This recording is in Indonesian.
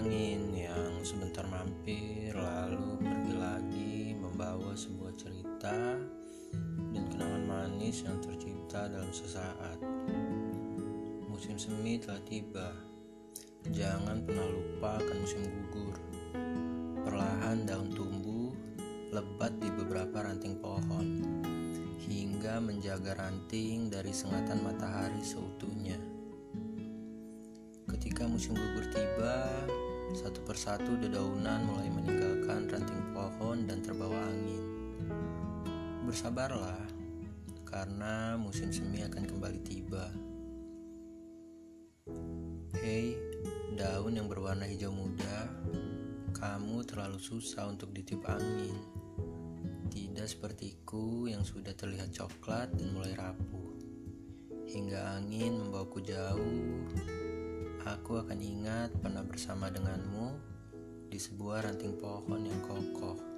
angin yang sebentar mampir lalu pergi lagi membawa sebuah cerita dan kenangan manis yang tercipta dalam sesaat. Musim semi telah tiba. Jangan pernah lupa akan musim gugur. Perlahan daun tumbuh lebat di beberapa ranting pohon hingga menjaga ranting dari sengatan matahari seutuhnya. Ketika musim gugur tiba, satu persatu dedaunan mulai meninggalkan ranting pohon dan terbawa angin. Bersabarlah, karena musim semi akan kembali tiba. Hei, daun yang berwarna hijau muda, kamu terlalu susah untuk ditiup angin. Tidak sepertiku yang sudah terlihat coklat dan mulai rapuh. Hingga angin membawaku jauh, aku akan ingat pernah bersama denganmu di sebuah ranting pohon yang kokoh.